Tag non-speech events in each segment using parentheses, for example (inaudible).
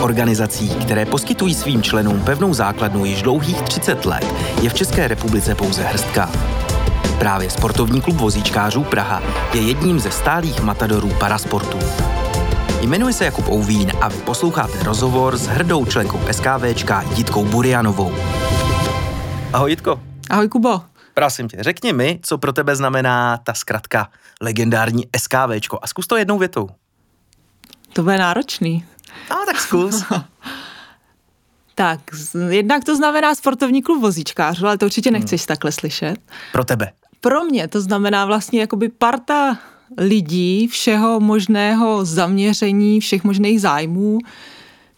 organizací, které poskytují svým členům pevnou základnu již dlouhých 30 let, je v České republice pouze hrstka. Právě sportovní klub vozíčkářů Praha je jedním ze stálých matadorů parasportu. Jmenuji se Jakub Ouvín a vy posloucháte rozhovor s hrdou členkou SKVčka Jitkou Burianovou. Ahoj Jitko. Ahoj Kubo. Prosím tě, řekni mi, co pro tebe znamená ta zkratka legendární SKVčko a zkus to jednou větou. To bude náročný. A tak zkus. (laughs) tak, jednak to znamená sportovní klub vozíčkářů, ale to určitě nechceš hmm. takhle slyšet. Pro tebe. Pro mě to znamená vlastně jakoby parta lidí všeho možného zaměření, všech možných zájmů,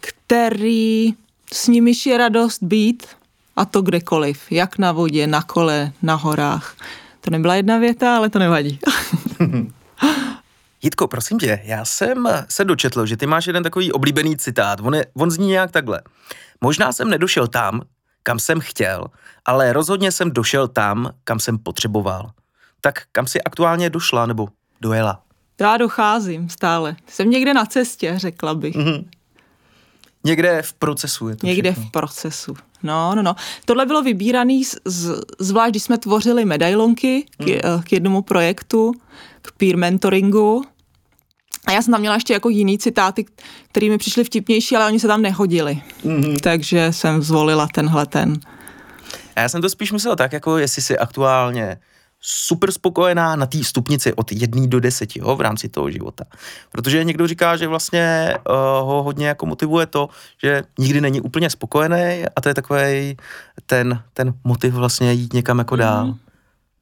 který s nimiž je radost být a to kdekoliv, jak na vodě, na kole, na horách. To nebyla jedna věta, ale to nevadí. (laughs) (laughs) Jitko, prosím tě, já jsem se dočetl, že ty máš jeden takový oblíbený citát. On, je, on zní nějak takhle. Možná jsem nedošel tam, kam jsem chtěl, ale rozhodně jsem došel tam, kam jsem potřeboval. Tak kam jsi aktuálně došla nebo dojela? Já docházím stále. Jsem někde na cestě, řekla bych. Mm-hmm. Někde v procesu je to Někde všechno. v procesu. No, no, no. Tohle bylo vybírané z, zvlášť, když jsme tvořili medailonky k, hmm. k jednomu projektu, k peer mentoringu. A já jsem tam měla ještě jako jiný citáty, které mi přišly vtipnější, ale oni se tam nehodili. Mm-hmm. Takže jsem zvolila tenhle ten. A já jsem to spíš myslel tak, jako jestli si aktuálně super spokojená na té stupnici od jedné do deseti jo, v rámci toho života. Protože někdo říká, že vlastně uh, ho hodně jako motivuje to, že nikdy není úplně spokojený a to je takový ten, ten motiv vlastně jít někam jako dál. Mm.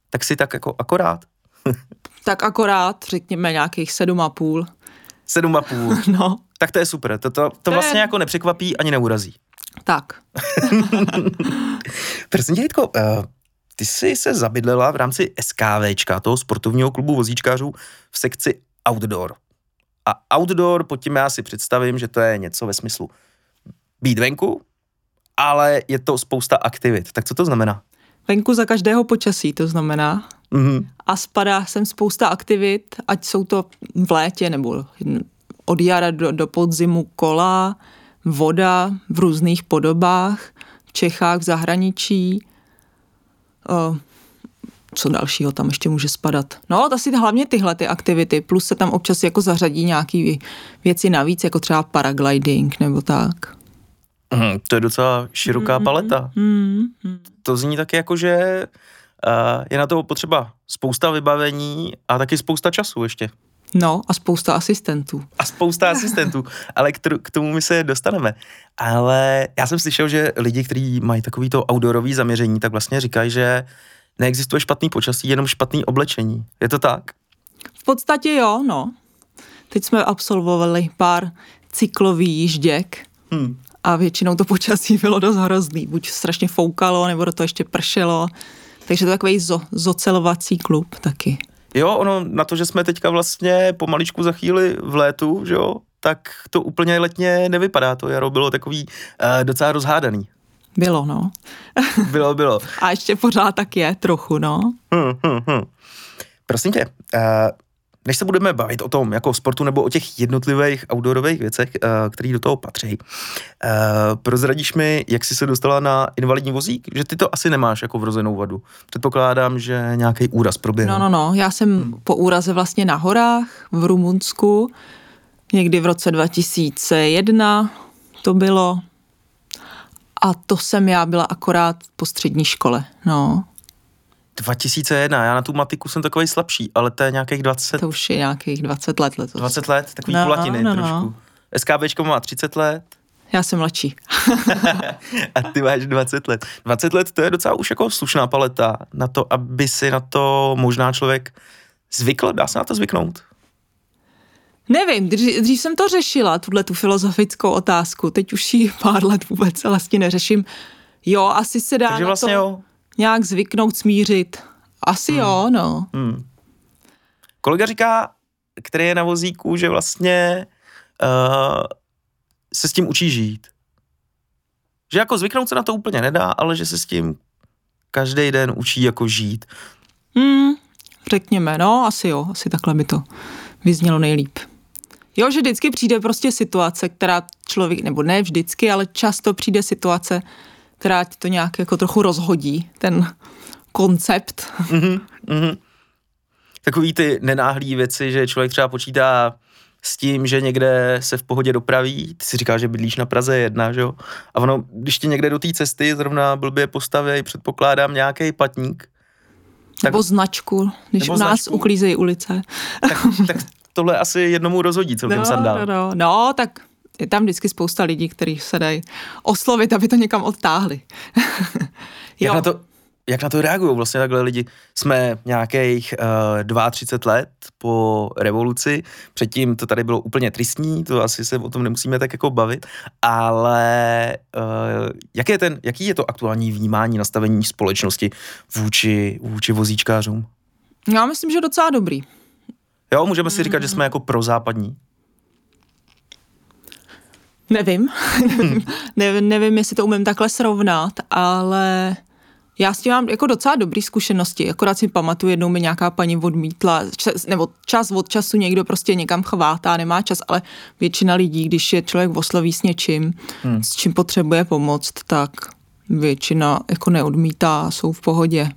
Tak si tak jako akorát. (laughs) tak akorát, řekněme nějakých sedm a půl. Sedm a půl. (laughs) no. Tak to je super. To, to, to, to vlastně je... jako nepřekvapí ani neurazí. Tak. (laughs) Prosím tě, Jitko, uh, ty jsi se zabydlela v rámci SKVčka, toho sportovního klubu vozíčkářů v sekci outdoor. A outdoor, pod tím já si představím, že to je něco ve smyslu být venku, ale je to spousta aktivit. Tak co to znamená? Venku za každého počasí to znamená. Mm-hmm. A spadá sem spousta aktivit, ať jsou to v létě nebo od jara do, do podzimu kola, voda v různých podobách, v Čechách, v zahraničí, co dalšího tam ještě může spadat? No, asi hlavně tyhle ty aktivity, plus se tam občas jako zařadí nějaký věci navíc, jako třeba paragliding nebo tak. Mm, to je docela široká mm, paleta. Mm, mm. To zní taky jako, že je na to potřeba spousta vybavení a taky spousta času ještě. No a spousta asistentů. A spousta asistentů, ale k, t- k tomu my se dostaneme. Ale já jsem slyšel, že lidi, kteří mají takovýto outdoorový zaměření, tak vlastně říkají, že neexistuje špatný počasí, jenom špatný oblečení. Je to tak? V podstatě jo, no. Teď jsme absolvovali pár cyklových jížděk hmm. a většinou to počasí bylo dost hrozný. Buď strašně foukalo, nebo do toho ještě pršelo. Takže to je takový zo, zocelovací klub taky. Jo, ono na to, že jsme teďka vlastně pomaličku za chvíli v létu, že jo, tak to úplně letně nevypadá. To jaro bylo takový uh, docela rozhádaný. Bylo, no. (laughs) bylo, bylo. A ještě pořád tak je trochu, no. Hmm, hmm, hmm. Prosím tě, uh, než se budeme bavit o tom jako sportu nebo o těch jednotlivých outdoorových věcech, uh, které do toho patří, uh, prozradíš mi, jak jsi se dostala na invalidní vozík? Že ty to asi nemáš jako vrozenou vadu. Předpokládám, že nějaký úraz proběhl. No, no, no. Já jsem hmm. po úraze vlastně na horách v Rumunsku, někdy v roce 2001 to bylo. A to jsem já byla akorát po střední škole, no. 2001, já na tu matiku jsem takový slabší, ale to je nějakých 20. To už je nějakých 20 let letos. 20 let, takový no, kulatiny no, no. trošku. SKBčko má 30 let. Já jsem mladší. (laughs) a ty máš 20 let. 20 let to je docela už jako slušná paleta na to, aby si na to možná člověk zvykl, dá se na to zvyknout? Nevím, dřív, dřív jsem to řešila, tuhle tu filozofickou otázku, teď už ji pár let vůbec vlastně neřeším. Jo, asi se dá Takže vlastně to... jo, nějak zvyknout, smířit. Asi hmm. jo, no. Hmm. Kolega říká, který je na vozíku, že vlastně uh, se s tím učí žít. Že jako zvyknout se na to úplně nedá, ale že se s tím každý den učí jako žít. Hmm, řekněme, no, asi jo, asi takhle by to vyznělo nejlíp. Jo, že vždycky přijde prostě situace, která člověk, nebo ne vždycky, ale často přijde situace, která ti to nějak jako trochu rozhodí, ten koncept. Mm-hmm, mm-hmm. Takový ty nenáhlý věci, že člověk třeba počítá s tím, že někde se v pohodě dopraví, ty si říkáš, že bydlíš na Praze jedna, že jo? A ono, když ti někde do té cesty zrovna blbě postaví, předpokládám nějaký patník. Tak, nebo značku, když nebo u nás značku, uklízejí ulice. Tak, tak tohle asi jednomu rozhodí celkem no, sandál. No, no, no, tak je tam vždycky spousta lidí, kteří se dají oslovit, aby to někam odtáhli. (laughs) jak, na to, jak na to reagují vlastně takhle lidi? Jsme nějakých uh, eh, 32 let po revoluci, předtím to tady bylo úplně tristní, to asi se o tom nemusíme tak jako bavit, ale uh, jak je ten, jaký je to aktuální vnímání nastavení společnosti vůči, vůči vozíčkářům? Já myslím, že docela dobrý. Jo, můžeme si říkat, že jsme jako prozápadní. Nevím. (laughs) nevím, nevím, jestli to umím takhle srovnat, ale já s tím mám jako docela dobrý zkušenosti, akorát si pamatuju, jednou mi nějaká paní odmítla, čas, nebo čas od času někdo prostě někam chvátá, nemá čas, ale většina lidí, když je člověk osloví s něčím, hmm. s čím potřebuje pomoct, tak většina jako neodmítá, jsou v pohodě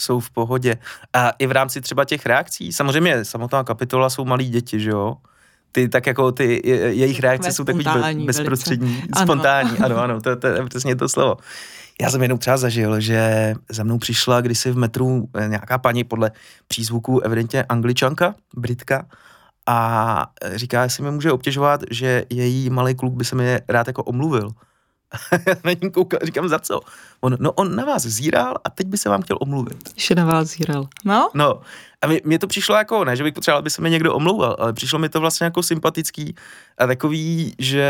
jsou v pohodě. A i v rámci třeba těch reakcí, samozřejmě samotná kapitola jsou malí děti, že jo? Ty tak jako ty, jejich reakce jsou takový bezprostřední, velice. spontánní, ano, ano, to, to, to je přesně to slovo. Já jsem jednou třeba zažil, že za mnou přišla kdysi v metru eh, nějaká paní podle přízvuku evidentně angličanka, britka, a říká, jestli mi může obtěžovat, že její malý kluk by se mi rád jako omluvil. (laughs) na ní koukal, říkám, za co? On, no on na vás zíral a teď by se vám chtěl omluvit. Že na vás zíral. No? No. A mě to přišlo jako, ne, že bych potřeboval, aby se mi někdo omlouval, ale přišlo mi to vlastně jako sympatický a takový, že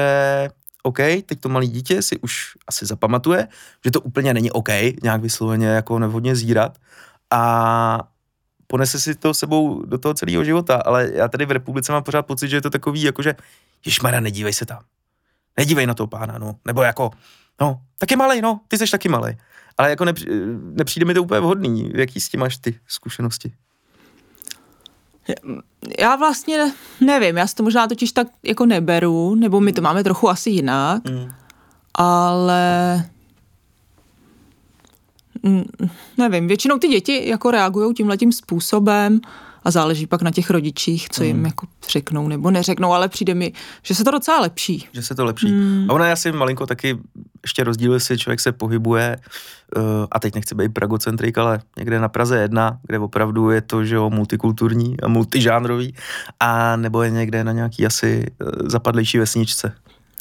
OK, teď to malý dítě si už asi zapamatuje, že to úplně není OK, nějak vysloveně jako nevhodně zírat a ponese si to sebou do toho celého života, ale já tady v republice mám pořád pocit, že je to takový, jako že ježmara, nedívej se tam. Nedívej na toho pána, no. Nebo jako, no, taky malej, no, ty jsi taky malej. Ale jako nepři, nepřijde mi to úplně vhodný. Jaký s tím máš ty zkušenosti? Já vlastně nevím, já si to možná totiž tak jako neberu, nebo my to máme trochu asi jinak, mm. ale nevím, většinou ty děti jako reagují tímhletím způsobem a záleží pak na těch rodičích, co jim mm. jako řeknou nebo neřeknou, ale přijde mi, že se to docela lepší. Že se to lepší. Mm. A ona je asi malinko taky ještě rozdíl, jestli člověk se pohybuje, uh, a teď nechci být pragocentrik, ale někde na Praze jedna, kde opravdu je to, že jo, multikulturní a multižánrový, a nebo je někde na nějaký asi uh, zapadlejší vesničce.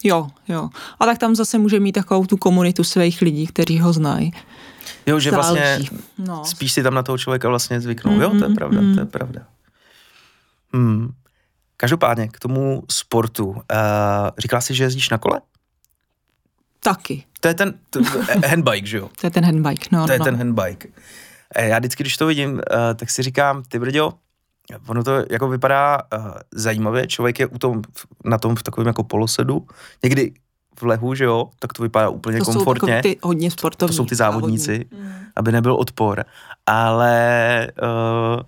Jo, jo. A tak tam zase může mít takovou tu komunitu svých lidí, kteří ho znají. Jo, že Záleží. vlastně no. spíš si tam na toho člověka vlastně zvyknou. Mm-hmm, jo, to je mm-hmm, pravda, mm. to je mm. pravda. Hmm. Každopádně k tomu sportu. Uh, říkala jsi, že jezdíš na kole? Taky. To je ten to, (laughs) handbike, že jo? To je ten handbike, no. To je no. ten handbike. Eh, já vždycky, když to vidím, uh, tak si říkám, ty brďo, ono to jako vypadá uh, zajímavě, člověk je u tom, na tom v takovém jako polosedu, někdy v lehu, že jo, tak to vypadá úplně to komfortně. Jsou ty hodně sportovní. To jsou ty závodníci, závodní. aby nebyl odpor. Ale uh,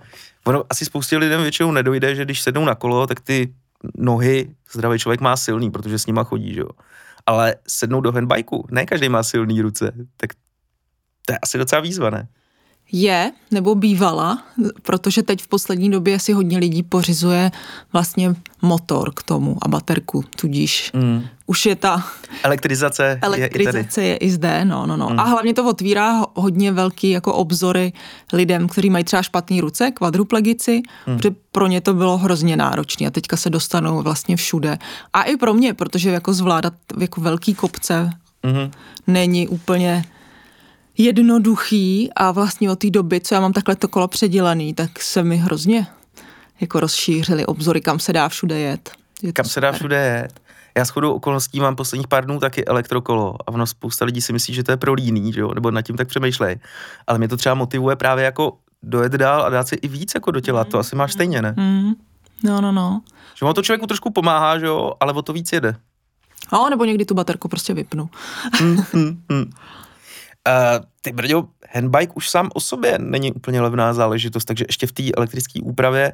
ono asi spoustě lidem většinou nedojde, že když sednou na kolo, tak ty nohy zdravý člověk má silný, protože s nima chodí, že jo. Ale sednou do handbajku, ne každý má silný ruce, tak to je asi docela výzva, ne? Je nebo bývala, protože teď v poslední době si hodně lidí pořizuje vlastně motor k tomu a baterku, tudíž mm. už je ta elektrizace, elektrizace je, i je i zde, no, no, no. Mm. A hlavně to otvírá hodně velký jako obzory lidem, kteří mají třeba špatné ruce, kvadruplegici, mm. protože pro ně to bylo hrozně náročné a teďka se dostanou vlastně všude. A i pro mě, protože jako zvládat jako velký kopce mm. není úplně jednoduchý a vlastně od té doby, co já mám takhle to kolo předělaný, tak se mi hrozně jako rozšířily obzory, kam se dá všude jet. Je kam se dá všude jet. Já s chodou okolností mám posledních pár dnů taky elektrokolo a ono spousta lidí si myslí, že to je pro líný, že jo? nebo nad tím tak přemýšlej. Ale mě to třeba motivuje právě jako dojet dál a dát si i víc jako do těla. Mm. To asi máš stejně, ne? Mm. No, no, no. Že ono to člověku trošku pomáhá, že jo, ale o to víc jede. No, nebo někdy tu baterku prostě vypnu. mm, mm, mm. Uh, ty brďo, handbike už sám o sobě není úplně levná záležitost, takže ještě v té elektrické úpravě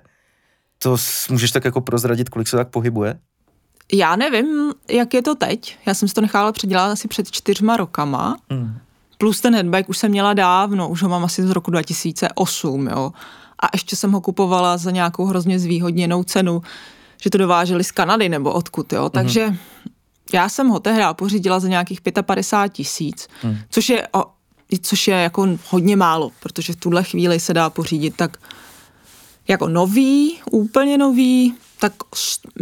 to můžeš tak jako prozradit, kolik se tak pohybuje? Já nevím, jak je to teď. Já jsem si to nechala předělat asi před čtyřma rokama. Mm. Plus ten headbike už jsem měla dávno, už ho mám asi z roku 2008, jo. A ještě jsem ho kupovala za nějakou hrozně zvýhodněnou cenu, že to dováželi z Kanady nebo odkud, jo. Mm. Já jsem ho tehdy pořídila za nějakých 55 tisíc, mm. což je což je jako hodně málo, protože v tuhle chvíli se dá pořídit tak jako nový, úplně nový, tak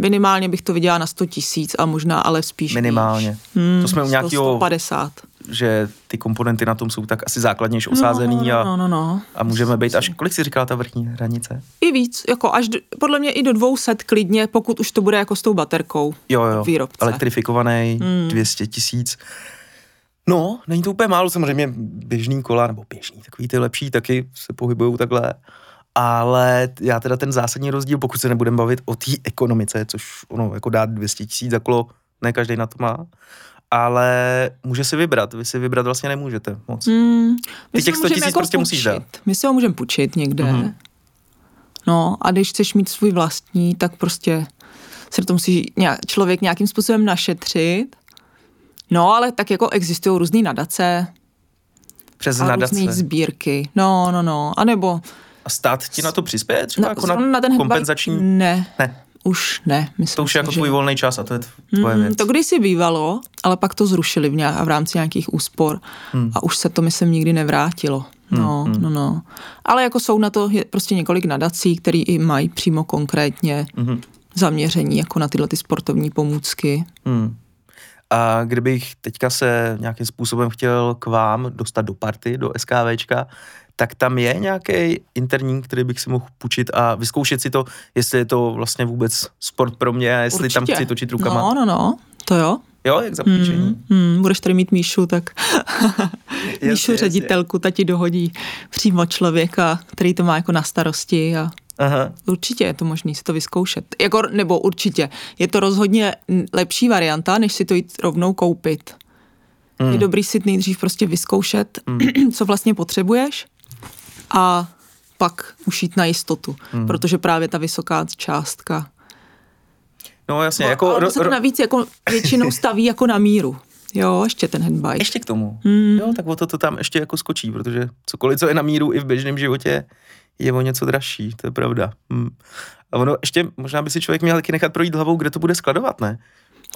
minimálně bych to viděla na 100 tisíc a možná ale spíš Minimálně. Hmm, to jsme u nějakého... 150. Že ty komponenty na tom jsou tak asi základnější osázený no, no, no, no, no. a můžeme být až, kolik si říkala ta vrchní hranice? I víc, jako až, do, podle mě i do 200 klidně, pokud už to bude jako s tou baterkou jo, jo, výrobce. elektrifikovaný, hmm. 200 tisíc. No, není to úplně málo, samozřejmě běžný kola, nebo běžný, takový ty lepší taky se pohybují takhle ale já teda ten zásadní rozdíl, pokud se nebudeme bavit o té ekonomice, což ono jako dát 200 tisíc za kolo, ne každý na to má, ale může si vybrat, vy si vybrat vlastně nemůžete moc. Mm, Ty těch 100 tisíc jako prostě musíš dát. My si ho můžeme půjčit někde. Mm-hmm. No a když chceš mít svůj vlastní, tak prostě se to musí nějak, člověk nějakým způsobem našetřit. No ale tak jako existují různé nadace. Přes a nadace. různé sbírky. No, no, no. A nebo a stát ti na to přispěje třeba no, jako na, na ten kompenzační? Ne. Ne. Už ne. Myslím to už je jako tvůj volný čas a to je tvoje mm, věc. To kdysi bývalo, ale pak to zrušili v, nějak, v rámci nějakých úspor hmm. a už se to myslím nikdy nevrátilo. Hmm, no, hmm. no, no. Ale jako jsou na to je prostě několik nadací, které i mají přímo konkrétně hmm. zaměření jako na tyhle ty sportovní pomůcky. Hmm. A kdybych teďka se nějakým způsobem chtěl k vám dostat do party, do SKVčka, tak tam je nějaký interní, který bych si mohl půjčit a vyzkoušet si to, jestli je to vlastně vůbec sport pro mě a jestli Určitě. tam chci točit rukama. No, no, no, to jo. Jo, jak za Mm, mm, budeš tady mít Míšu, tak (laughs) Míšu yes, ředitelku, ta ti dohodí přímo člověka, který to má jako na starosti a Aha. Určitě je to možné si to vyzkoušet. Jako, nebo určitě. Je to rozhodně lepší varianta, než si to jít rovnou koupit. Mm. Je dobrý si nejdřív prostě vyzkoušet, mm. (clears throat) co vlastně potřebuješ a pak už jít na jistotu, hmm. protože právě ta vysoká částka. No jasně, no, jako... Ale se to navíc jako většinou staví jako na míru. Jo, ještě ten handbike. Ještě k tomu. Hmm. Jo, tak o to, to tam ještě jako skočí, protože cokoliv, co je na míru i v běžném životě, je o něco dražší, to je pravda. Hmm. A ono ještě, možná by si člověk měl taky nechat projít hlavou, kde to bude skladovat, ne?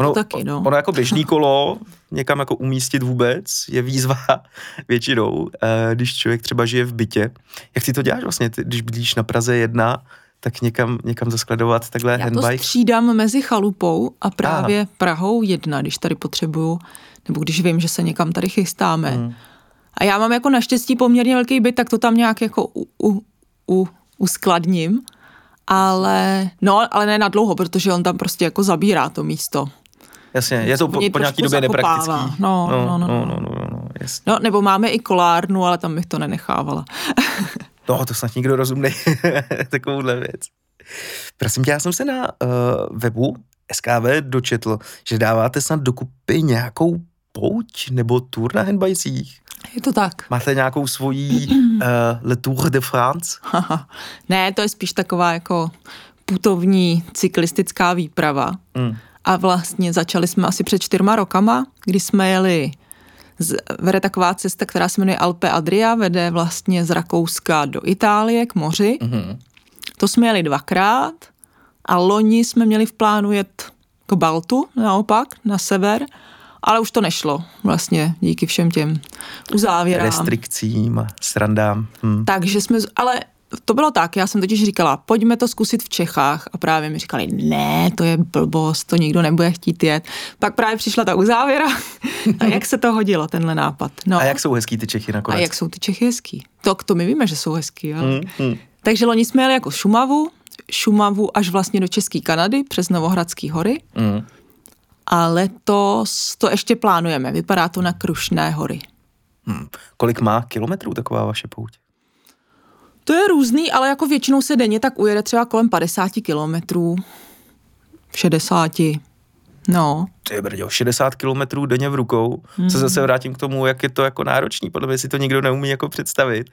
Ono, to taky, no. ono jako běžný kolo někam jako umístit vůbec je výzva (laughs) většinou, eh, když člověk třeba žije v bytě. Jak ty to děláš vlastně, ty, když bydlíš na Praze jedna, tak někam, někam zaskladovat takhle Já handbike? Já to střídám mezi chalupou a právě Aha. Prahou jedna, když tady potřebuju, nebo když vím, že se někam tady chystáme. Hmm. A já mám jako naštěstí poměrně velký byt, tak to tam nějak jako u, u, u, uskladním. Ale, no, ale ne na dlouho, protože on tam prostě jako zabírá to místo. Jasně, je to po, po nějaký době nepraktický. No, no, no, no, no, no, no, no, jasně. no, nebo máme i kolárnu, ale tam bych to nenechávala. (laughs) no, to snad nikdo rozumný, (laughs) takovouhle věc. Prosím tě, já jsem se na uh, webu SKV dočetl, že dáváte snad dokupy nějakou pouť nebo tour na handbajcích. Je to tak. Máte nějakou svoji uh, (clears throat) Le Tour de France? ne, to je spíš taková jako putovní cyklistická výprava. Mm. A vlastně začali jsme asi před čtyřma rokama, kdy jsme jeli z, vede taková cesta, která se jmenuje Alpe Adria, vede vlastně z Rakouska do Itálie k moři. Mm-hmm. To jsme jeli dvakrát a loni jsme měli v plánu jet k Baltu, naopak, na sever, ale už to nešlo vlastně díky všem těm uzávěrám. Restrikcím, srandám. Hm. Takže jsme, ale to bylo tak, já jsem totiž říkala, pojďme to zkusit v Čechách a právě mi říkali, ne, to je blbost, to nikdo nebude chtít jet. Pak právě přišla ta uzávěra a jak se to hodilo, tenhle nápad. No. A jak jsou hezký ty Čechy nakonec? A jak jsou ty Čechy hezký? To, to my víme, že jsou hezký. Ale... Mm, mm. Takže loni jsme jeli jako Šumavu, Šumavu až vlastně do České Kanady přes Novohradské hory. Mm. A letos to ještě plánujeme, vypadá to na Krušné hory. Hmm. Kolik má kilometrů taková vaše pouť? To je různý, ale jako většinou se denně tak ujede třeba kolem 50 kilometrů, 60. No. Ty brďo, 60 kilometrů denně v rukou. Hmm. Se zase vrátím k tomu, jak je to jako náročný. Podle mě si to nikdo neumí jako představit.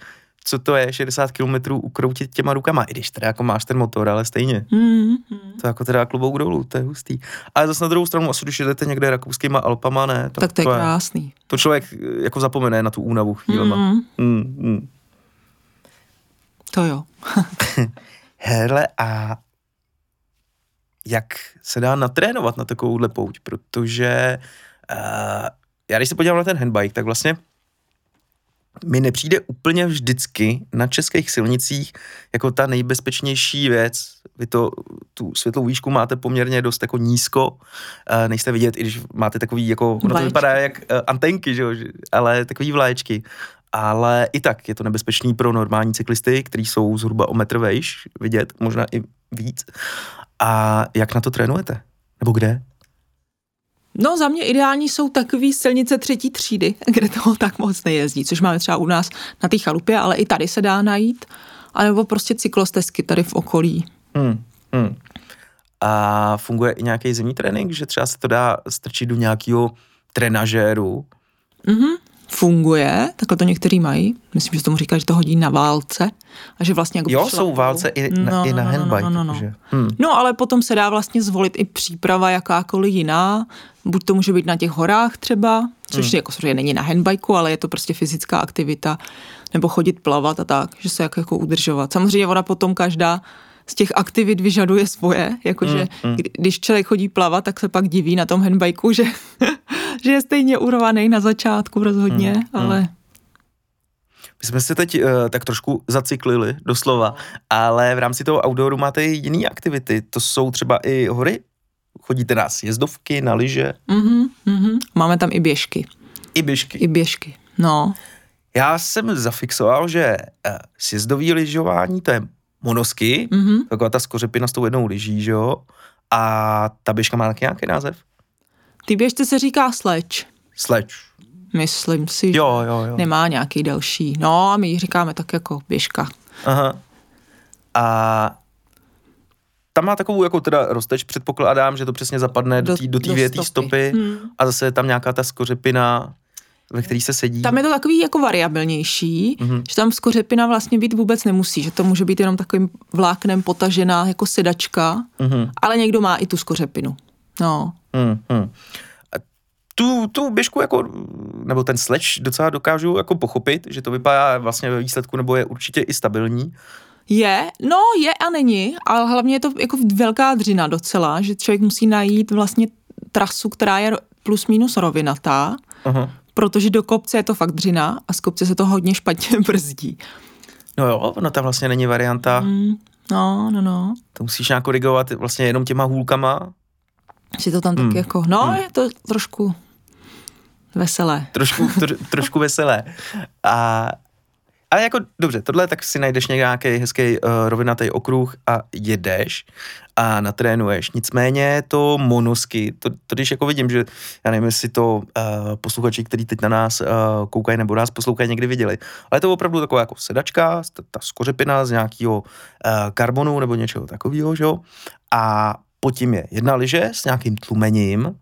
co to je 60 km ukroutit těma rukama, i když teda jako máš ten motor, ale stejně. Mm, To jako teda klobouk dolů, to je hustý. Ale zase na druhou stranu, asi když jdete někde rakouskýma Alpama, ne, tak to je krásný. To člověk eh, jako zapomene na tu únavu chvílema. Mm. Mm, mm. To jo. (laughs) Hele, a jak se dá natrénovat na takovouhle pouť, protože uh, já když se podívám na ten handbike, tak vlastně mi nepřijde úplně vždycky na českých silnicích jako ta nejbezpečnější věc. Vy to, tu světlou výšku máte poměrně dost jako nízko, uh, nejste vidět, i když máte takový jako, ono to vypadá jak uh, antenky, že jo, ale takový vlaječky. Ale i tak je to nebezpečný pro normální cyklisty, kteří jsou zhruba o metr vejš, vidět, možná i víc. A jak na to trénujete? Nebo kde? No za mě ideální jsou takové silnice třetí třídy, (laughs) kde toho tak moc nejezdí, což máme třeba u nás na té chalupě, ale i tady se dá najít, anebo prostě cyklostezky tady v okolí. Hmm, hmm. A funguje i nějaký zimní trénink, že třeba se to dá strčit do nějakého trenažéru? Mhm, funguje, takhle to někteří mají. Myslím, že tomu říká, že to hodí na válce. A že vlastně jako jo, jsou válce i na, no, i na no, no handbike. No, no, no, no. Hmm. no, ale potom se dá vlastně zvolit i příprava jakákoliv jiná. Buď to může být na těch horách třeba, což hmm. jako samozřejmě není na handbajku, ale je to prostě fyzická aktivita, nebo chodit plavat a tak, že se jako, jako udržovat. Samozřejmě ona potom každá z těch aktivit vyžaduje svoje, jakože mm, mm. když člověk chodí plavat, tak se pak diví na tom handbajku, že, že je stejně urvaný na začátku rozhodně, mm, ale... Mm. My jsme se teď uh, tak trošku zacyklili, doslova, ale v rámci toho outdooru máte i jiné aktivity. To jsou třeba i hory? Chodíte na sjezdovky, na lyže? Mm-hmm, mm-hmm. Máme tam i běžky. I běžky? I běžky, no. Já jsem zafixoval, že uh, sjezdový lyžování, to je monosky, mm-hmm. taková ta skořepina s tou jednou lyží, že jo? A ta běžka má taky nějaký název? Ty běžce se říká sleč. Sleč. Myslím si, že jo, jo, jo. nemá nějaký další. No a my ji říkáme tak jako běžka. Aha. A tam má takovou jako teda rozteč, předpokládám, že to přesně zapadne do té do do stopy, stopy hmm. a zase je tam nějaká ta skořepina, ve který se sedí. Tam je to takový jako variabilnější, mm-hmm. že tam skořepina vlastně být vůbec nemusí, že to může být jenom takovým vláknem potažená jako sedačka, mm-hmm. ale někdo má i tu skořepinu. No. Mm-hmm. A tu, tu běžku jako, nebo ten sleč docela dokážu jako pochopit, že to vypadá vlastně ve výsledku, nebo je určitě i stabilní. Je, no je a není, ale hlavně je to jako velká dřina docela, že člověk musí najít vlastně trasu, která je plus minus rovinatá, uh-huh protože do kopce je to fakt dřina a z kopce se to hodně špatně (laughs) brzdí. No jo, no tam vlastně není varianta. Mm, no, no, no. To musíš nějak korigovat vlastně jenom těma hůlkama. Si to tam mm. tak jako, no, mm. je to trošku veselé. Trošku, (laughs) tro, trošku veselé. A ale jako dobře, tohle tak si najdeš nějaký hezký uh, rovinatý okruh a jedeš a natrénuješ. Nicméně to monosky, to, to když jako vidím, že já nevím, jestli to uh, posluchači, kteří teď na nás uh, koukají nebo nás poslouchají, někdy viděli, ale to je opravdu taková jako sedačka, ta, ta skořepina z nějakého uh, karbonu nebo něčeho takového, že jo? A pod tím je jedna liže s nějakým tlumením,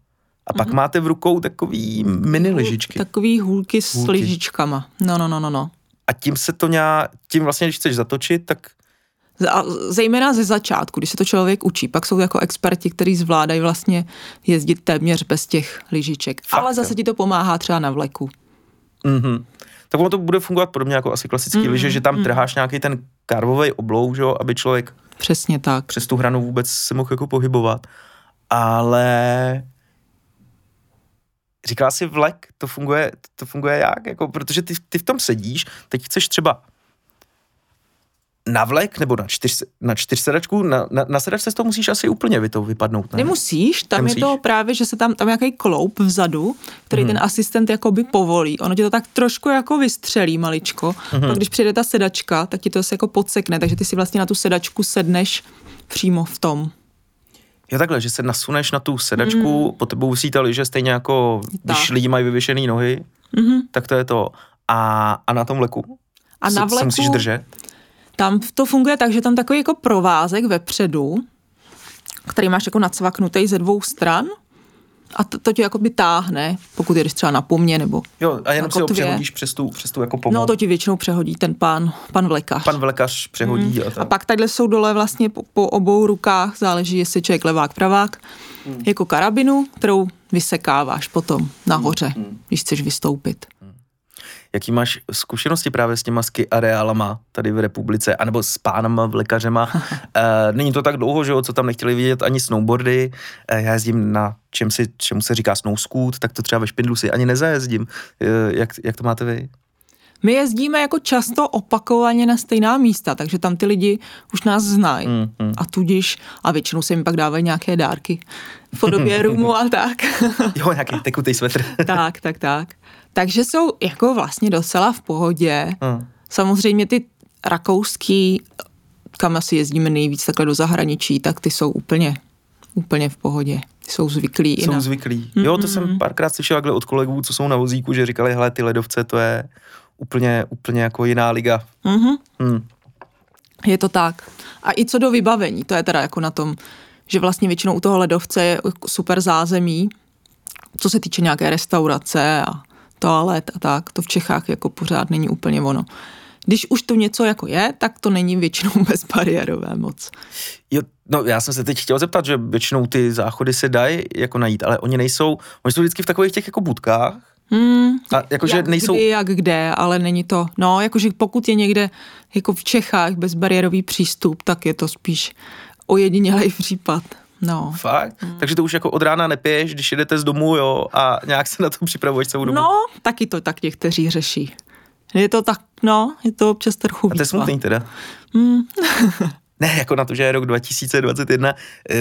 a pak mm-hmm. máte v rukou takový mini lyžičky. Takový hůlky s hůlky. lyžičkama. No, no, no, no, no a tím se to nějak, tím vlastně, když chceš zatočit, tak a zejména ze začátku, když se to člověk učí, pak jsou jako experti, kteří zvládají vlastně jezdit téměř bez těch lyžiček. Fakt, Ale zase ti to pomáhá třeba na vleku. Mm-hmm. Tak ono to bude fungovat podobně jako asi klasický mm-hmm. lyže, že tam mm-hmm. trháš nějaký ten karvový oblouk, že, aby člověk Přesně tak. přes tu hranu vůbec se mohl jako pohybovat. Ale říkala si vlek, to funguje, to funguje jak? Jako, protože ty, ty v tom sedíš, teď chceš třeba na vlek nebo na, čtyř, na čtyřsedačku, na, na, na sedačce z toho musíš asi úplně vy to vypadnout, ne? Nemusíš, tam Nemusíš. je to právě, že se tam, tam nějaký kloup vzadu, který hmm. ten asistent jakoby povolí. Ono tě to tak trošku jako vystřelí maličko, hmm. pak když přijde ta sedačka, tak ti to se jako podsekne, takže ty si vlastně na tu sedačku sedneš přímo v tom. Jo takhle, že se nasuneš na tu sedačku, mm. po tebou usí ta liže stejně jako, tak. když lidi mají vyvěšené nohy, mm-hmm. tak to je to. A, a na tom vleku? A na vleku se musíš držet? Tam to funguje tak, že tam takový jako provázek vepředu, který máš jako nacvaknutý ze dvou stran, A to, to tě jakoby táhne, pokud jdeš třeba na pomě nebo Jo, a jenom si ho přehodíš přes tu, přes tu jako pomoc. No to ti většinou přehodí ten pán, pan vlekař. Pan vlekař přehodí a A tak. pak takhle jsou dole vlastně po, po obou rukách, záleží, jestli je člověk levák, pravák, Hmm. jako karabinu, kterou vysekáváš potom nahoře, Hmm. když chceš vystoupit. Jaký máš zkušenosti právě s těma ski areálama tady v republice, anebo s pánama vlekařema? (laughs) e, není to tak dlouho, že jo, co tam nechtěli vidět ani snowboardy. E, já jezdím na čem si, čemu se říká snow scoot, tak to třeba ve Špindlu si ani nezajezdím. E, jak, jak to máte vy? My jezdíme jako často opakovaně na stejná místa, takže tam ty lidi už nás znají. Mm, mm. A tudíž, a většinou se jim pak dávají nějaké dárky v podobě rumu a tak. (laughs) Jo, nějaký tekutý svetr. (laughs) tak, tak, tak. Takže jsou jako vlastně docela v pohodě. Mm. Samozřejmě ty rakouský, kam asi jezdíme nejvíc takhle do zahraničí, tak ty jsou úplně, úplně v pohodě. Ty jsou zvyklí Jsou na... zvyklí. Jo, to jsem párkrát slyšel takhle od kolegů, co jsou na vozíku, že říkali, hele, ty ledovce, to je úplně, úplně jako jiná liga. Mhm. Hmm. Je to tak. A i co do vybavení, to je teda jako na tom, že vlastně většinou u toho ledovce je super zázemí, co se týče nějaké restaurace a toalet a tak, to v Čechách jako pořád není úplně ono. Když už to něco jako je, tak to není většinou (laughs) bezbariérové moc. Jo, no já jsem se teď chtěl zeptat, že většinou ty záchody se dají jako najít, ale oni nejsou, oni jsou vždycky v takových těch jako budkách, Hmm, a jakože jak nejsou, kdy, jak kde, ale není to, no, jakože pokud je někde jako v Čechách bezbariérový přístup, tak je to spíš ojedinělej případ. No. fakt, takže to už jako od rána nepiješ, když jedete z domu, jo, a nějak se na to připravuješ celou dobu. No, taky to tak někteří řeší. Je to tak, no, je to občas trochu a to je smutný teda. Hmm. (laughs) Ne, jako na to, že je rok 2021, eh,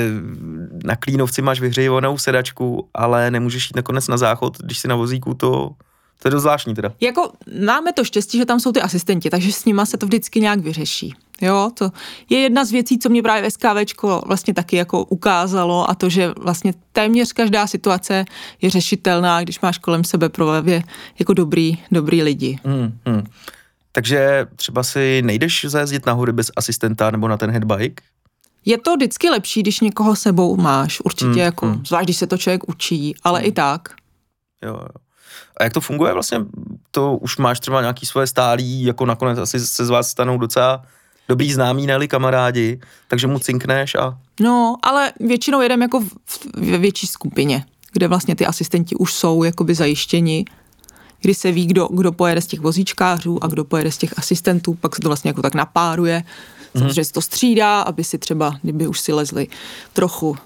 na Klínovci máš vyhřejovanou sedačku, ale nemůžeš jít nakonec na záchod, když si na vozíku, to, to je dost zvláštní teda. Jako máme to štěstí, že tam jsou ty asistenti, takže s nima se to vždycky nějak vyřeší. Jo, to je jedna z věcí, co mě právě SKVčko vlastně taky jako ukázalo a to, že vlastně téměř každá situace je řešitelná, když máš kolem sebe právě jako dobrý, dobrý lidi. Hmm, hmm. Takže třeba si nejdeš zajezdit na hory bez asistenta nebo na ten headbike? Je to vždycky lepší, když někoho sebou máš, určitě Mm, jako, mm. zvlášť když se to člověk učí, ale i tak. Jo, jo. A jak to funguje vlastně? To už máš třeba nějaký svoje stálí, jako nakonec asi se z vás stanou docela dobrý známí, ne kamarádi, takže mu cinkneš a No, ale většinou jedem jako ve větší skupině, kde vlastně ty asistenti už jsou jakoby zajištěni, kdy se ví, kdo, kdo pojede z těch vozíčkářů a kdo pojede z těch asistentů, pak se to vlastně jako tak napáruje. Samozřejmě se to střídá, aby si třeba, kdyby už si lezli trochu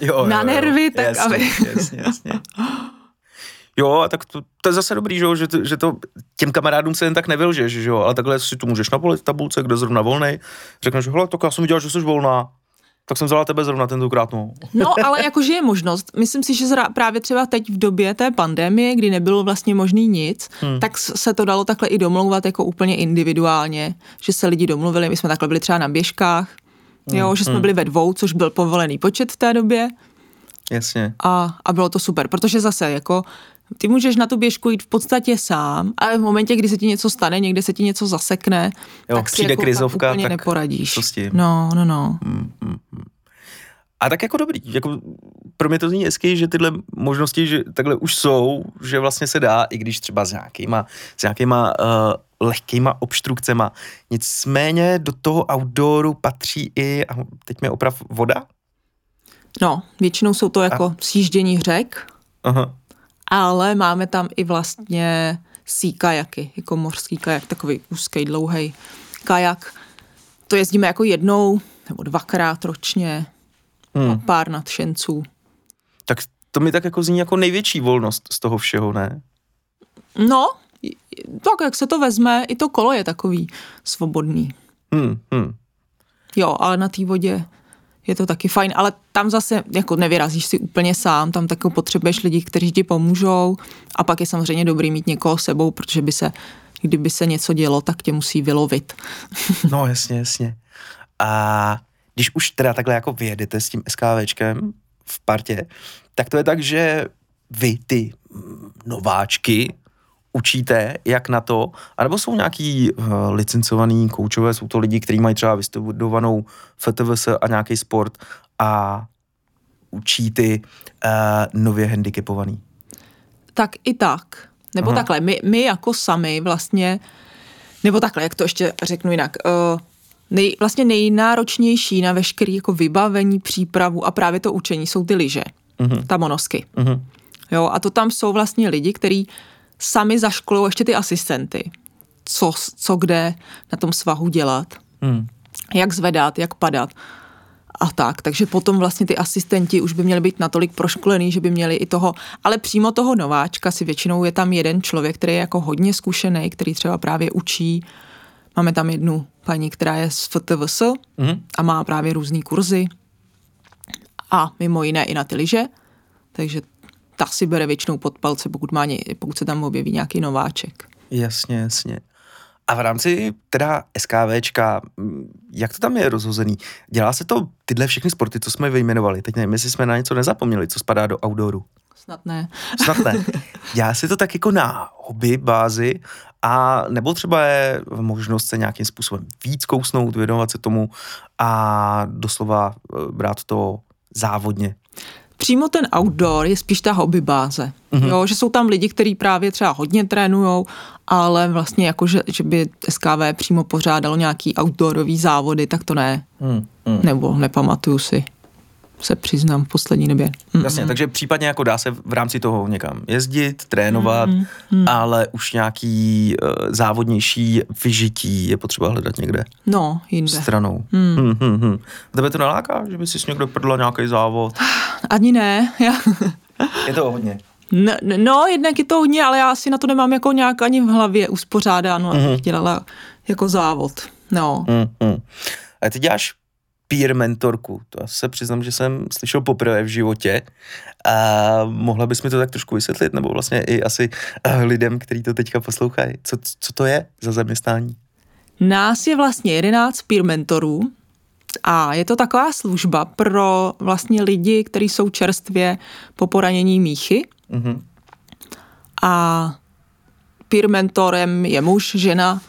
jo, (laughs) Na nervy, tak jasně, aby- Jasně, jasně. (laughs) Jo, a tak to, to je zase dobrý, že, jo, že, to, že to těm kamarádům se jen tak nevylžeš, že jo, ale takhle si tu můžeš napolit v tabulce, kdo zrovna volnej, řekneš, hele, tak já jsem viděl, že jsi volná, tak jsem vzala tebe zrovna tentokrát, no. No, ale jakože je možnost. Myslím si, že zra- právě třeba teď v době té pandemie, kdy nebylo vlastně možný nic, hmm. tak se to dalo takhle i domlouvat jako úplně individuálně, že se lidi domluvili, my jsme takhle byli třeba na běžkách, jo, že jsme byli ve dvou, což byl povolený počet v té době Jasně. a, a bylo to super, protože zase jako ty můžeš na tu běžku jít v podstatě sám, ale v momentě, kdy se ti něco stane, někde se ti něco zasekne, Jo, tak si přijde jako krizovka, tak úplně tak neporadíš. co s tím? No, no, no. A tak jako dobrý, jako pro mě to zní hezky, že tyhle možnosti, že takhle už jsou, že vlastně se dá, i když třeba s nějakýma, s nějakýma uh, lehkýma obstrukcema. Nicméně do toho outdooru patří i, a teď mě oprav, voda? No, většinou jsou to jako sjíždění řek, Aha. Ale máme tam i vlastně sí kajaky, jako mořský kajak, takový úzký, dlouhý kajak. To jezdíme jako jednou nebo dvakrát ročně, Hmm. a pár nadšenců. Tak to mi tak jako zní jako největší volnost z toho všeho, ne? No, tak jak se to vezme, i to kolo je takový svobodný. Hmm, hmm. Jo, ale na té vodě je to taky fajn, ale tam zase jako nevyrazíš si úplně sám, tam taky potřebuješ lidi, kteří ti pomůžou a pak je samozřejmě dobrý mít někoho sebou, protože by se, kdyby se něco dělo, tak tě musí vylovit. (laughs) No jasně, jasně. A když už teda takhle jako vyjedete s tím SKVčkem v partě, tak to je tak, že vy ty mm, nováčky učíte, jak na to, anebo jsou nějaký uh, licencovaný koučové, jsou to lidi, kteří mají třeba vystudovanou FTVS a nějaký sport a učí ty uh, nově handicapovaný? Tak i tak. Nebo Aha. takhle, my, my jako sami vlastně, nebo takhle, jak to ještě řeknu jinak, uh, nej, vlastně nejnáročnější na veškerý jako vybavení, přípravu a právě to učení jsou ty lyže, uh-huh. ta monosky. Uh-huh. Jo, a to tam jsou vlastně lidi, kteří sami zaškolou ještě ty asistenty, co, co kde na tom svahu dělat, uh-huh. jak zvedat, jak padat a tak. Takže potom vlastně ty asistenti už by měli být natolik proškolený, že by měli i toho, ale přímo toho nováčka si většinou je tam jeden člověk, který je jako hodně zkušený, který třeba právě učí. Máme tam jednu paní, která je z FTVS mm-hmm. a má právě různé kurzy a mimo jiné i na ty liže, takže ta si bere většinou pod palce, pokud, má, pokud se tam objeví nějaký nováček. Jasně, jasně. A v rámci teda SKVčka, jak to tam je rozhozený? Dělá se to tyhle všechny sporty, co jsme vyjmenovali? Teď nevím, jestli jsme na něco nezapomněli, co spadá do outdooru. Snad ne. Snad ne. (laughs) Dělá se to tak jako na hobby bázi a nebo třeba je možnost se nějakým způsobem víc kousnout, věnovat se tomu a doslova eh, brát to závodně. Přímo ten outdoor je spíš ta hobby báze. Mm-hmm. Jo, že jsou tam lidi, kteří právě třeba hodně trénujou, ale vlastně jako, že, že by SKV přímo pořádalo nějaký outdoorový závody, tak to ne. Mm, mm. Nebo nepamatuju si se přiznám v poslední době. Mm-mm. Jasně, takže případně jako dá se v rámci toho někam jezdit, trénovat, Mm-mm. ale už nějaký uh, závodnější vyžití je potřeba hledat někde. No, jinde. Stranou. Mm. Hmm, hmm, hmm. Tebe to naláká, že by si s někdo prdla nějaký závod? Ani ne. Já... (laughs) je to hodně. No, no, jednak je to hodně, ale já asi na to nemám jako nějak ani v hlavě uspořádáno, mm-hmm. abych dělala jako závod. No. Mm-hmm. A ty děláš peer mentorku. To já se přiznám, že jsem slyšel poprvé v životě. A mohla bys mi to tak trošku vysvětlit, nebo vlastně i asi eh, lidem, kteří to teďka poslouchají. Co, co to je za zaměstnání? Nás je vlastně 11 peer mentorů a je to taková služba pro vlastně lidi, kteří jsou čerstvě po poranění míchy. Mm-hmm. A peer mentorem je muž, žena,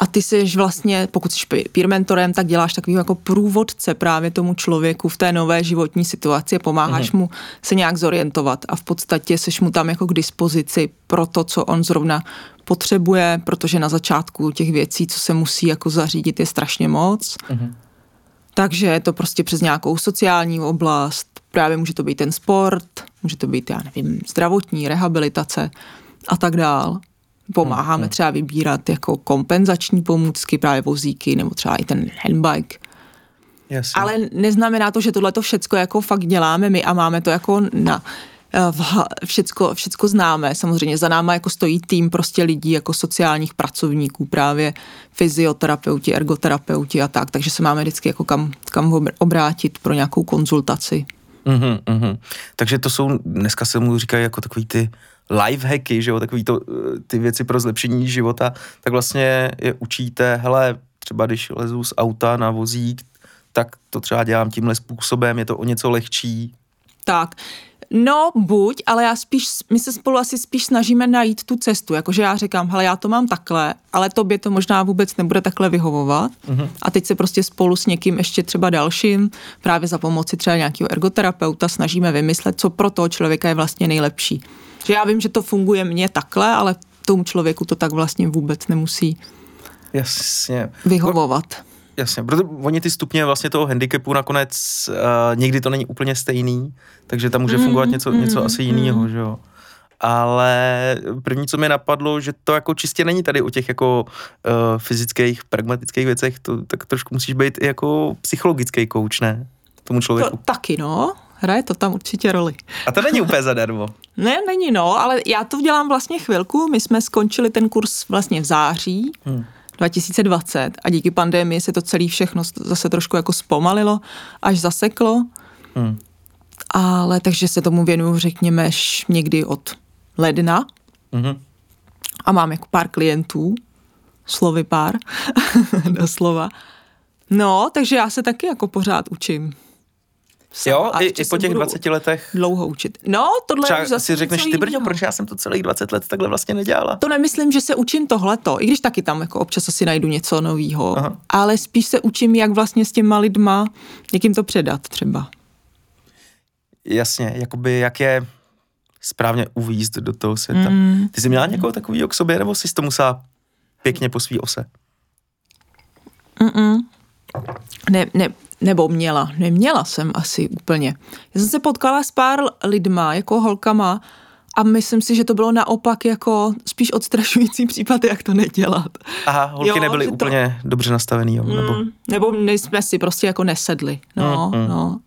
a ty jsi vlastně, pokud jsi peer mentorem, tak děláš takový jako průvodce právě tomu člověku v té nové životní situaci, pomáháš mm-hmm. mu se nějak zorientovat a v podstatě jsi mu tam jako k dispozici pro to, co on zrovna potřebuje, protože na začátku těch věcí, co se musí jako zařídit, je strašně moc. Mm-hmm. Takže je to prostě přes nějakou sociální oblast, právě může to být ten sport, může to být, já nevím, zdravotní, rehabilitace a tak dál. Pomáháme hmm. třeba vybírat jako kompenzační pomůcky, právě vozíky, nebo třeba i ten handbike. Jasně. Ale neznamená to, že tohle to všecko jako fakt děláme my a máme to jako na eh, všecko, všecko známe. Samozřejmě za náma jako stojí tým prostě lidí jako sociálních pracovníků, právě fyzioterapeuti, ergoterapeuti a tak, takže se máme vždycky jako kam, kam obrátit pro nějakou konzultaci. Mm-hmm, mm-hmm. Takže to jsou, dneska se mu říkají jako takový ty life hacky, že jo, takový to, ty věci pro zlepšení života, tak vlastně je učíte, hele, třeba když lezu z auta na vozík, tak to třeba dělám tímhle způsobem, je to o něco lehčí. Tak, No, buď, ale já spíš, my se spolu asi spíš snažíme najít tu cestu, jakože já říkám, hele, já to mám takhle, ale tobě to možná vůbec nebude takhle vyhovovat uh-huh. a teď se prostě spolu s někým ještě třeba dalším, právě za pomoci třeba nějakého ergoterapeuta snažíme vymyslet, co pro toho člověka je vlastně nejlepší. Že já vím, že to funguje mně takhle, ale tomu člověku to tak vlastně vůbec nemusí Jasně. vyhovovat. Jasně, protože oni ty stupně vlastně toho handicapu nakonec uh, někdy to není úplně stejný, takže tam může mm, fungovat něco, mm, něco asi jiného, mm. že jo. Ale první, co mi napadlo, že to jako čistě není tady o těch jako uh, fyzických, pragmatických věcech, to tak trošku musíš být i jako psychologický kouč, ne? Tomu člověku. To, taky no, hraje to tam určitě roli. A to není úplně zadarmo. (laughs) ne, není no, ale já to dělám vlastně chvilku, my jsme skončili ten kurz vlastně v září, hmm 2020 a díky pandemii se to celé všechno zase trošku jako zpomalilo, až zaseklo. Hmm. Ale takže se tomu věnuju, řekněme, někdy od ledna. Hmm. A mám jako pár klientů, slovy pár, (laughs) doslova. No, takže já se taky jako pořád učím jo, i, i po těch 20 letech. Dlouho učit. No, tohle Třeba je zase si řekneš, ty brďo, proč já jsem to celých 20 let takhle vlastně nedělala? To nemyslím, že se učím tohleto, i když taky tam jako občas asi najdu něco nového, ale spíš se učím, jak vlastně s těma lidma, jak jim to předat třeba. jasně, jakoby jak je správně uvízt do toho světa. Mm. Ty jsi měla někoho takového k sobě, nebo jsi to musela pěkně po svý ose? Mm-mm. Ne, ne, nebo měla, neměla jsem asi úplně. Já jsem se potkala s pár lidma, jako holkama, a myslím si, že to bylo naopak jako spíš odstrašující případ, jak to nedělat. Aha, holky jo, nebyly úplně to... dobře nastavený, jo? Nebo... Mm, nebo jsme si prostě jako nesedli. No, mm, mm. no.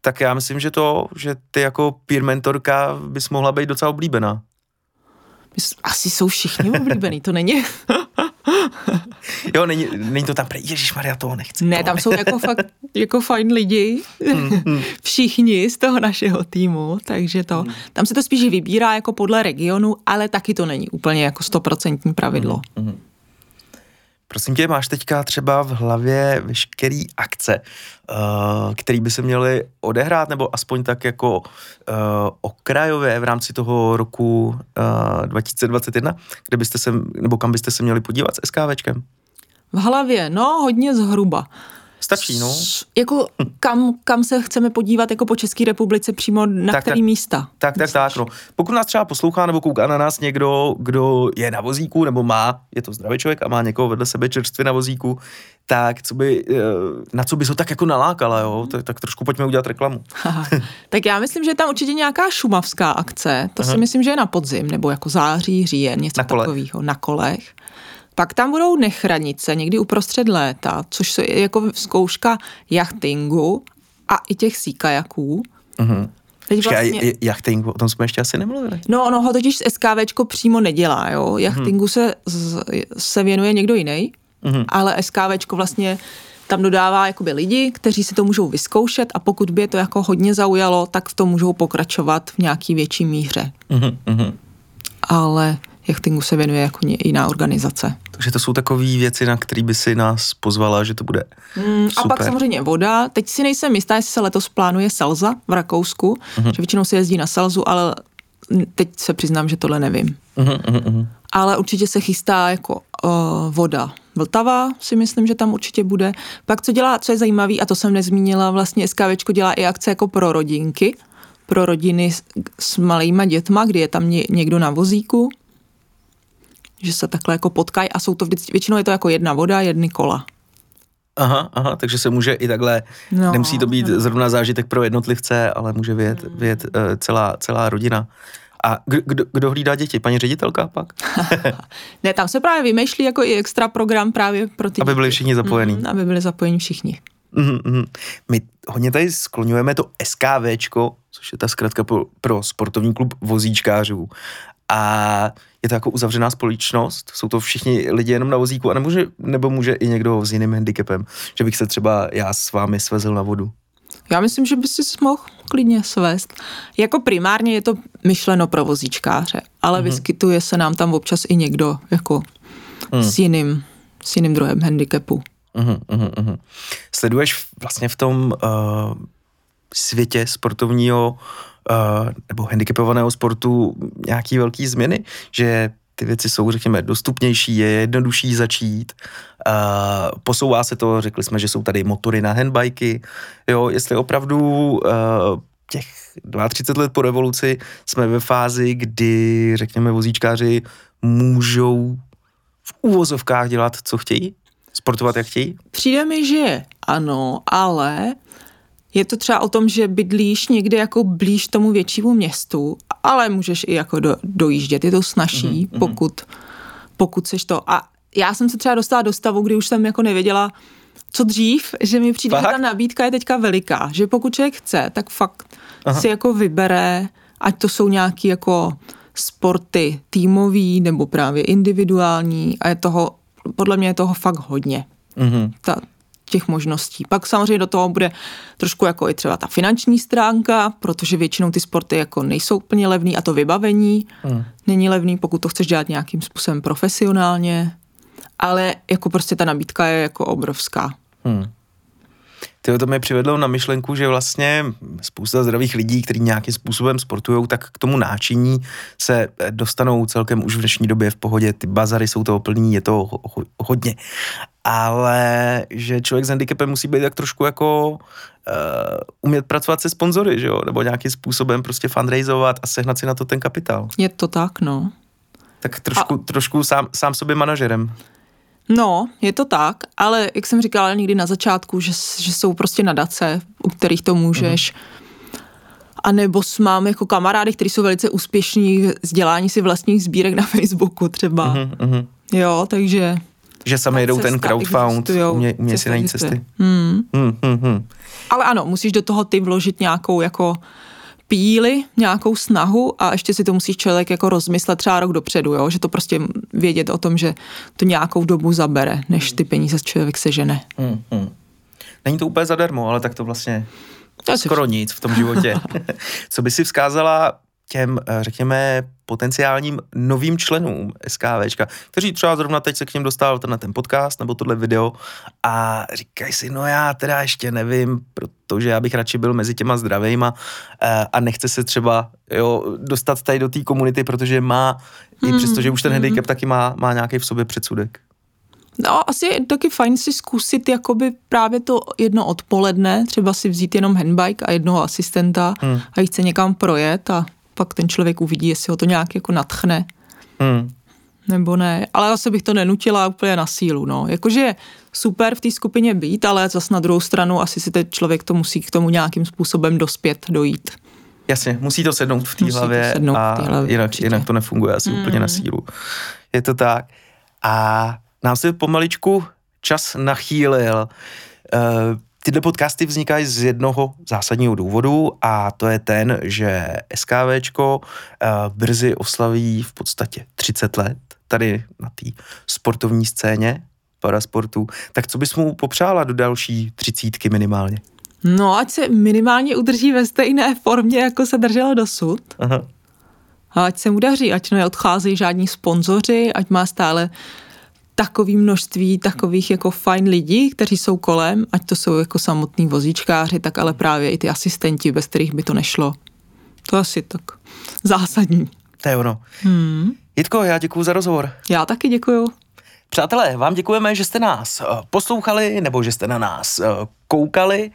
Tak já myslím, že to, že ty jako peer mentorka bys mohla být docela oblíbená. Asi jsou všichni oblíbený, to není. (laughs) (laughs) jo, není, není to tam, Ježíš Maria, toho nechci. Ne, tam jsou jako fakt jako fajn lidi, mm, mm. všichni z toho našeho týmu, takže to, mm. tam se to spíš vybírá jako podle regionu, ale taky to není úplně jako stoprocentní pravidlo. Mm, mm. Prosím tě, máš teďka třeba v hlavě veškerý akce, uh, který by se měly odehrát, nebo aspoň tak jako uh, okrajové v rámci toho roku uh, 2021, kde byste se, nebo kam byste se měli podívat s SKVčkem? V hlavě, no hodně zhruba. Stačí, no. Jako kam, kam se chceme podívat jako po České republice přímo na tak, který tak, místa? Tak, tak, tak, no. Pokud nás třeba poslouchá nebo kouká na nás někdo, kdo je na vozíku nebo má, je to zdravý člověk a má někoho vedle sebe čerstvě na vozíku, tak co by, eh, na co by se tak jako nalákala, jo? Tak, tak trošku pojďme udělat reklamu. tak já myslím, že je tam určitě nějaká šumavská akce, to Aha. si myslím, že je na podzim, nebo jako září, říjen, něco takového, na kolech. Pak tam budou nechranice někdy uprostřed léta, což je jako zkouška jachtingu a i těch síkajaků. Uh-huh. Teď vlastně... jachtingu, o tom jsme ještě asi nemluvili. No, ono ho totiž SKVčko přímo nedělá, jo. Jachtingu uh-huh. se, se věnuje někdo jiný, uh-huh. ale SKVčko vlastně tam dodává jakoby lidi, kteří si to můžou vyzkoušet a pokud by je to jako hodně zaujalo, tak v tom můžou pokračovat v nějaký větší míře. Uh-huh. Ale jachtingu se věnuje jako jiná organizace. Takže to jsou takové věci, na které by si nás pozvala, že to bude mm, super. A pak samozřejmě voda. Teď si nejsem jistá, jestli se letos plánuje Selza v Rakousku, uh-huh. že většinou se jezdí na Selzu, ale teď se přiznám, že tohle nevím. Uh-huh. Ale určitě se chystá jako uh, voda. Vltava si myslím, že tam určitě bude. Pak co dělá, co je zajímavé, a to jsem nezmínila, vlastně SKVčko dělá i akce jako pro rodinky, pro rodiny s, s malýma dětma, kdy je tam ně, někdo na vozíku, že se takhle jako potkají a jsou to vždycky, většinou je to jako jedna voda, jedny kola. Aha, aha, takže se může i takhle, no, nemusí to být no. zrovna zážitek pro jednotlivce, ale může vyjet, hmm. vyjet uh, celá, celá rodina. A kdo, kdo hlídá děti? Paní ředitelka pak? (laughs) ne, tam se právě vymýšlí jako i extra program právě pro ty Aby byli všichni zapojení. Mm, aby byli zapojeni všichni. Mm-hmm. My hodně tady skloňujeme to SKVčko, což je ta zkrátka pro, pro sportovní klub vozíčkářů. A je to jako uzavřená společnost, jsou to všichni lidi jenom na vozíku, a nemůže, nebo může i někdo s jiným handicapem, že bych se třeba já s vámi svezl na vodu. Já myslím, že by si mohl klidně svést. Jako primárně je to myšleno pro vozíčkáře, ale mm-hmm. vyskytuje se nám tam občas i někdo jako mm. s, jiným, s jiným druhem handicapu. Mm-hmm, mm-hmm. Sleduješ vlastně v tom uh, světě sportovního uh, nebo handicapovaného sportu nějaký velký změny, že ty věci jsou, řekněme, dostupnější, je jednodušší začít, uh, posouvá se to, řekli jsme, že jsou tady motory na handbajky, jo, jestli opravdu uh, těch 32 let po revoluci jsme ve fázi, kdy, řekněme, vozíčkáři můžou v úvozovkách dělat, co chtějí? Sportovat, jak chtějí? Přijde mi, že ano, ale je to třeba o tom, že bydlíš někde jako blíž tomu většímu městu, ale můžeš i jako do, dojíždět, je to snažší, mm-hmm. pokud, pokud seš to. A já jsem se třeba dostala do stavu, kdy už jsem jako nevěděla, co dřív, že mi přijde, fakt? že ta nabídka je teďka veliká, že pokud člověk chce, tak fakt Aha. si jako vybere, ať to jsou nějaký jako sporty týmový nebo právě individuální a je toho, podle mě je toho fakt hodně. Mm-hmm. Ta, těch možností. Pak samozřejmě do toho bude trošku jako i třeba ta finanční stránka, protože většinou ty sporty jako nejsou úplně levný a to vybavení hmm. není levný, pokud to chceš dělat nějakým způsobem profesionálně, ale jako prostě ta nabídka je jako obrovská. Hmm. Ty to mi přivedlo na myšlenku, že vlastně spousta zdravých lidí, kteří nějakým způsobem sportují, tak k tomu náčiní se dostanou celkem už v dnešní době v pohodě. Ty bazary jsou toho plný, je to hodně. Ale že člověk s handicapem musí být tak trošku jako uh, umět pracovat se sponzory, že jo? nebo nějakým způsobem prostě fundraizovat a sehnat si na to ten kapitál. Je to tak, no. Tak trošku, a... trošku sám, sám sobě manažerem. No, je to tak, ale jak jsem říkala někdy na začátku, že, že jsou prostě nadace, u kterých to můžeš. Mm. A nebo mám jako kamarády, kteří jsou velice úspěšní v vzdělání si vlastních sbírek na (laughs) Facebooku třeba. Mm-hmm. Jo, takže... Že sami jedou ten crowdfund, umě, umě si najít cesty. Hmm. Hmm, hmm, hmm. Ale ano, musíš do toho ty vložit nějakou jako píli, nějakou snahu a ještě si to musíš člověk jako rozmyslet třeba rok dopředu, jo? že to prostě vědět o tom, že to nějakou dobu zabere, než ty peníze člověk sežene. Hmm, hmm. Není to úplně zadarmo, ale tak to vlastně skoro nic v tom životě. (laughs) Co by si vzkázala těm, eh, řekněme, potenciálním novým členům SKVčka, kteří třeba zrovna teď se k něm dostal na ten podcast nebo tohle video a říkají si, no já teda ještě nevím, protože já bych radši byl mezi těma zdravejma eh, a nechce se třeba jo, dostat tady do té komunity, protože má, mm. i přesto, že už ten mm. handicap taky má, má nějaký v sobě předsudek. No, asi je taky fajn si zkusit jakoby právě to jedno odpoledne, třeba si vzít jenom handbike a jednoho asistenta hmm. a jít se někam projet a pak ten člověk uvidí, jestli ho to nějak jako natchne. Hmm. Nebo ne, ale zase bych to nenutila úplně na sílu, no. Jakože je super v té skupině být, ale zase na druhou stranu asi si ten člověk to musí k tomu nějakým způsobem dospět, dojít. Jasně, musí to sednout v té hlavě a hlavě, jinak, jinak to nefunguje asi mm. úplně na sílu. Je to tak. A nám se pomaličku čas nachýlil. Uh, Tyhle podcasty vznikají z jednoho zásadního důvodu a to je ten, že SKVčko uh, brzy oslaví v podstatě 30 let tady na té sportovní scéně parasportu. Tak co bys mu popřála do další třicítky minimálně? No, ať se minimálně udrží ve stejné formě, jako se drželo dosud. Aha. A ať se mu daří, ať neodcházejí žádní sponzoři, ať má stále takový množství takových jako fajn lidí, kteří jsou kolem, ať to jsou jako samotní vozíčkáři, tak ale právě i ty asistenti, bez kterých by to nešlo. To asi tak zásadní. To je ono. Hmm. Jitko, já děkuji za rozhovor. Já taky děkuju. Přátelé, vám děkujeme, že jste nás eh, poslouchali nebo že jste na nás eh, koukali.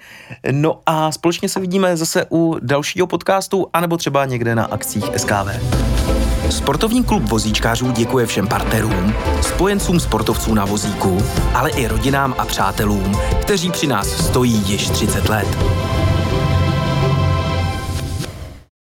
No a společně se vidíme zase u dalšího podcastu anebo třeba někde na akcích SKV. Sportovní klub vozíčkářů děkuje všem partnerům, spojencům sportovců na vozíku, ale i rodinám a přátelům, kteří při nás stojí již 30 let.